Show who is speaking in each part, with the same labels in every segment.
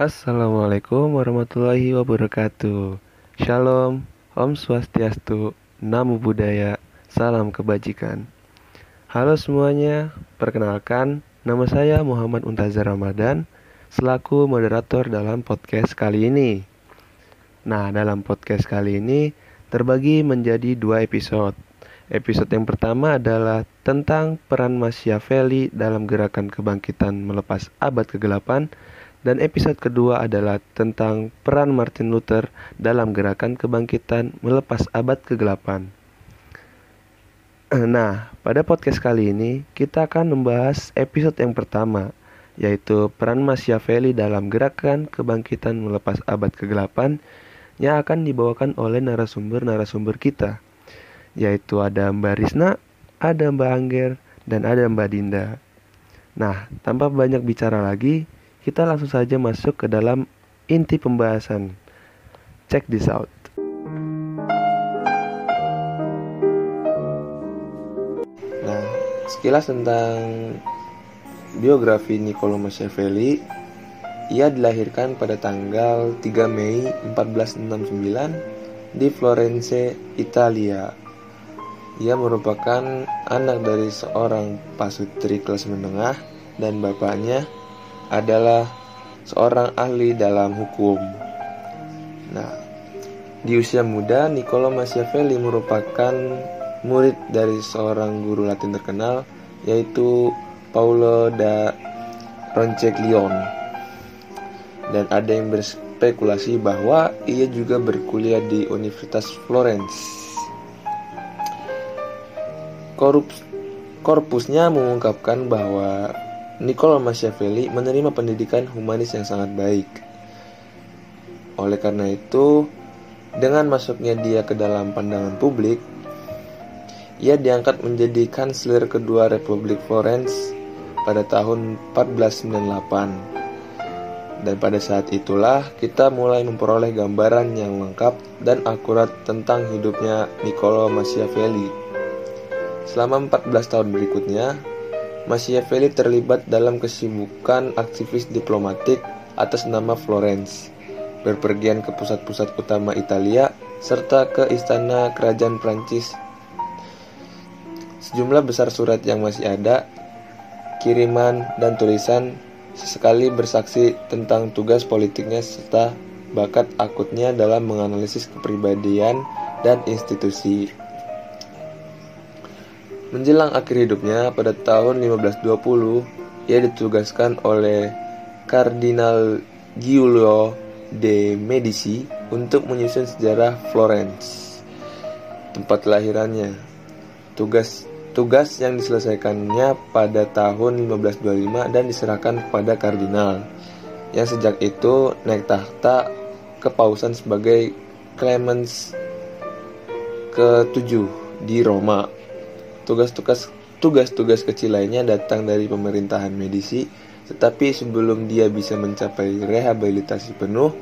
Speaker 1: Assalamualaikum warahmatullahi wabarakatuh. Shalom, Om Swastiastu, Namo Buddhaya, Salam Kebajikan. Halo semuanya, perkenalkan nama saya Muhammad Untazar Ramadan selaku moderator dalam podcast kali ini. Nah, dalam podcast kali ini terbagi menjadi dua episode. Episode yang pertama adalah tentang peran Machiavelli dalam gerakan kebangkitan melepas abad kegelapan dan episode kedua adalah tentang peran Martin Luther dalam gerakan kebangkitan melepas abad kegelapan. Nah, pada podcast kali ini kita akan membahas episode yang pertama, yaitu peran Machiavelli dalam gerakan kebangkitan melepas abad kegelapan yang akan dibawakan oleh narasumber-narasumber kita, yaitu ada Mbak Risna, ada Mbak Angger, dan ada Mbak Dinda. Nah, tanpa banyak bicara lagi, kita langsung saja masuk ke dalam inti pembahasan. Check this out. Nah, sekilas tentang biografi Niccolo Machiavelli, ia dilahirkan pada tanggal 3 Mei 1469 di Florence, Italia. Ia merupakan anak dari seorang pasutri kelas menengah dan bapaknya adalah seorang ahli dalam hukum. Nah, di usia muda, Niccolo Machiavelli merupakan murid dari seorang guru Latin terkenal, yaitu Paulo da Roncaglione. Dan ada yang berspekulasi bahwa ia juga berkuliah di Universitas Florence. Korpusnya mengungkapkan bahwa Niccolo Machiavelli menerima pendidikan humanis yang sangat baik. Oleh karena itu, dengan masuknya dia ke dalam pandangan publik, ia diangkat menjadi kanselir kedua Republik Florence pada tahun 1498. Dan pada saat itulah kita mulai memperoleh gambaran yang lengkap dan akurat tentang hidupnya Niccolo Machiavelli. Selama 14 tahun berikutnya, Machiavelli terlibat dalam kesibukan aktivis diplomatik atas nama Florence, berpergian ke pusat-pusat utama Italia, serta ke istana kerajaan Prancis. Sejumlah besar surat yang masih ada, kiriman, dan tulisan sesekali bersaksi tentang tugas politiknya serta bakat akutnya dalam menganalisis kepribadian dan institusi. Menjelang akhir hidupnya pada tahun 1520, ia ditugaskan oleh Kardinal Giulio de Medici untuk menyusun sejarah Florence, tempat kelahirannya. Tugas tugas yang diselesaikannya pada tahun 1525 dan diserahkan kepada kardinal yang sejak itu naik tahta kepausan sebagai Clemens ke-7 di Roma Tugas-tugas tugas-tugas kecil lainnya datang dari pemerintahan Medici, tetapi sebelum dia bisa mencapai rehabilitasi penuh,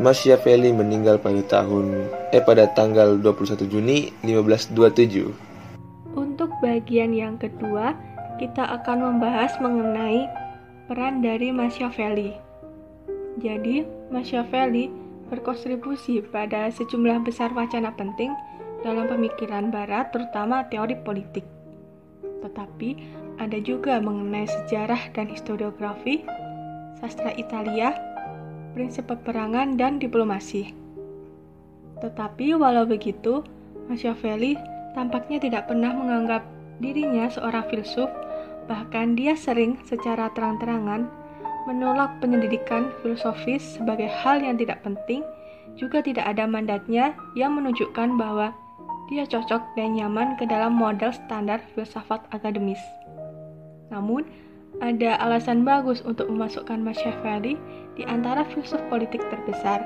Speaker 1: Machiavelli meninggal pada tahun eh pada tanggal 21 Juni 1527.
Speaker 2: Untuk bagian yang kedua, kita akan membahas mengenai peran dari Machiavelli. Jadi, Machiavelli berkontribusi pada sejumlah besar wacana penting dalam pemikiran Barat, terutama teori politik. Tetapi ada juga mengenai sejarah dan historiografi, sastra Italia, prinsip peperangan, dan diplomasi. Tetapi walau begitu, Machiavelli tampaknya tidak pernah menganggap dirinya seorang filsuf, bahkan dia sering secara terang-terangan menolak penyelidikan filosofis sebagai hal yang tidak penting, juga tidak ada mandatnya yang menunjukkan bahwa dia cocok dan nyaman ke dalam model standar filsafat akademis. Namun, ada alasan bagus untuk memasukkan Machiavelli di antara filsuf politik terbesar.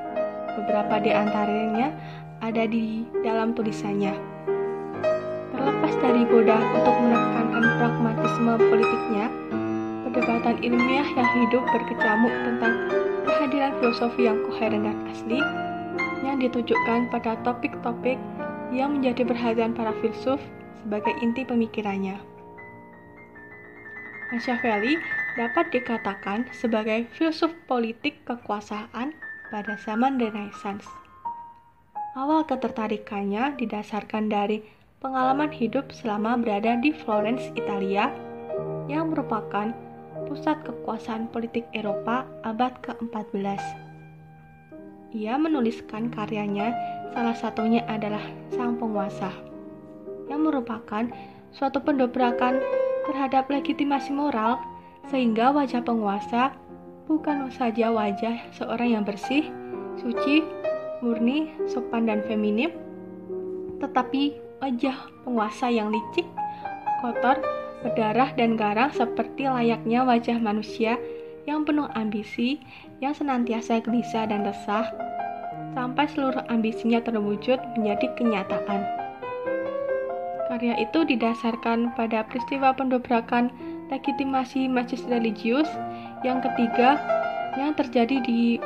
Speaker 2: Beberapa di antaranya ada di dalam tulisannya. Terlepas dari goda untuk menekankan pragmatisme politiknya, perdebatan ilmiah yang hidup berkecamuk tentang kehadiran filosofi yang koheren dan asli yang ditujukan pada topik-topik yang menjadi perhatian para filsuf sebagai inti pemikirannya. Machiavelli dapat dikatakan sebagai filsuf politik kekuasaan pada zaman Renaissance. Awal ketertarikannya didasarkan dari pengalaman hidup selama berada di Florence, Italia, yang merupakan pusat kekuasaan politik Eropa abad ke-14. Ia menuliskan karyanya, salah satunya adalah Sang Penguasa, yang merupakan suatu pendobrakan terhadap legitimasi moral, sehingga wajah penguasa bukan saja wajah seorang yang bersih, suci, murni, sopan, dan feminim, tetapi wajah penguasa yang licik, kotor, berdarah, dan garang seperti layaknya wajah manusia yang penuh ambisi, yang senantiasa gelisah dan resah, sampai seluruh ambisinya terwujud menjadi kenyataan. Karya itu didasarkan pada peristiwa pendobrakan legitimasi majelis religius yang ketiga yang terjadi di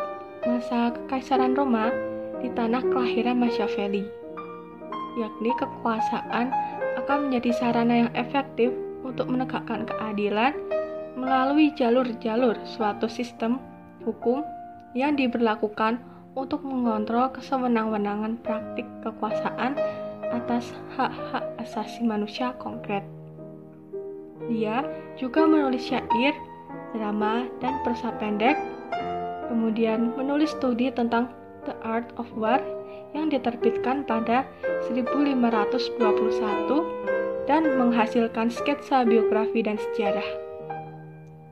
Speaker 2: masa Kekaisaran Roma di tanah kelahiran Machiavelli, yakni kekuasaan akan menjadi sarana yang efektif untuk menegakkan keadilan melalui jalur-jalur suatu sistem hukum yang diberlakukan untuk mengontrol kesewenang-wenangan praktik kekuasaan atas hak-hak asasi manusia konkret. Dia juga menulis syair, drama, dan persa pendek, kemudian menulis studi tentang The Art of War yang diterbitkan pada 1521 dan menghasilkan sketsa biografi dan sejarah.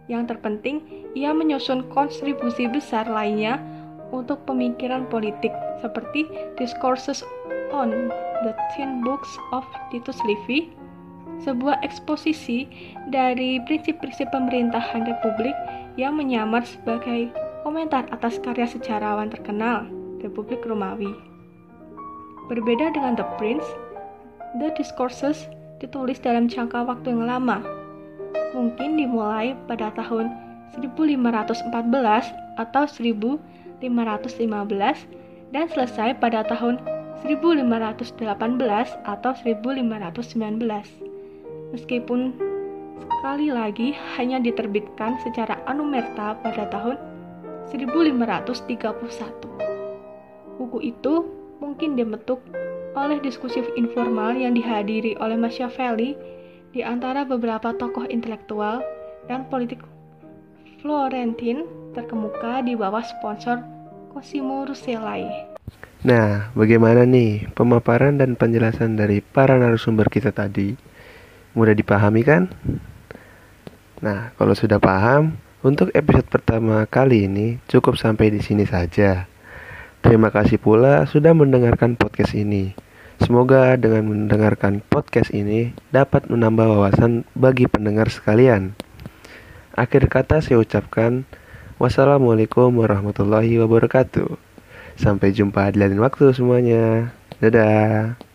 Speaker 2: Yang terpenting, ia menyusun kontribusi besar lainnya untuk pemikiran politik seperti Discourses on the Ten Books of Titus Livy, sebuah eksposisi dari prinsip-prinsip pemerintahan republik yang menyamar sebagai komentar atas karya sejarawan terkenal Republik Romawi. Berbeda dengan The Prince, The Discourses ditulis dalam jangka waktu yang lama, mungkin dimulai pada tahun 1514 atau 1515 dan selesai pada tahun 1518 atau 1519. Meskipun sekali lagi hanya diterbitkan secara anumerta pada tahun 1531. Buku itu mungkin dibentuk oleh diskusi informal yang dihadiri oleh Machiavelli di antara beberapa tokoh intelektual dan politik Florentin terkemuka di bawah sponsor Cosimo Rucellai.
Speaker 3: Nah, bagaimana nih pemaparan dan penjelasan dari para narasumber kita tadi? Mudah dipahami kan? Nah, kalau sudah paham, untuk episode pertama kali ini cukup sampai di sini saja. Terima kasih pula sudah mendengarkan podcast ini. Semoga dengan mendengarkan podcast ini dapat menambah wawasan bagi pendengar sekalian. Akhir kata saya ucapkan wassalamualaikum warahmatullahi wabarakatuh. Sampai jumpa di lain waktu semuanya. Dadah.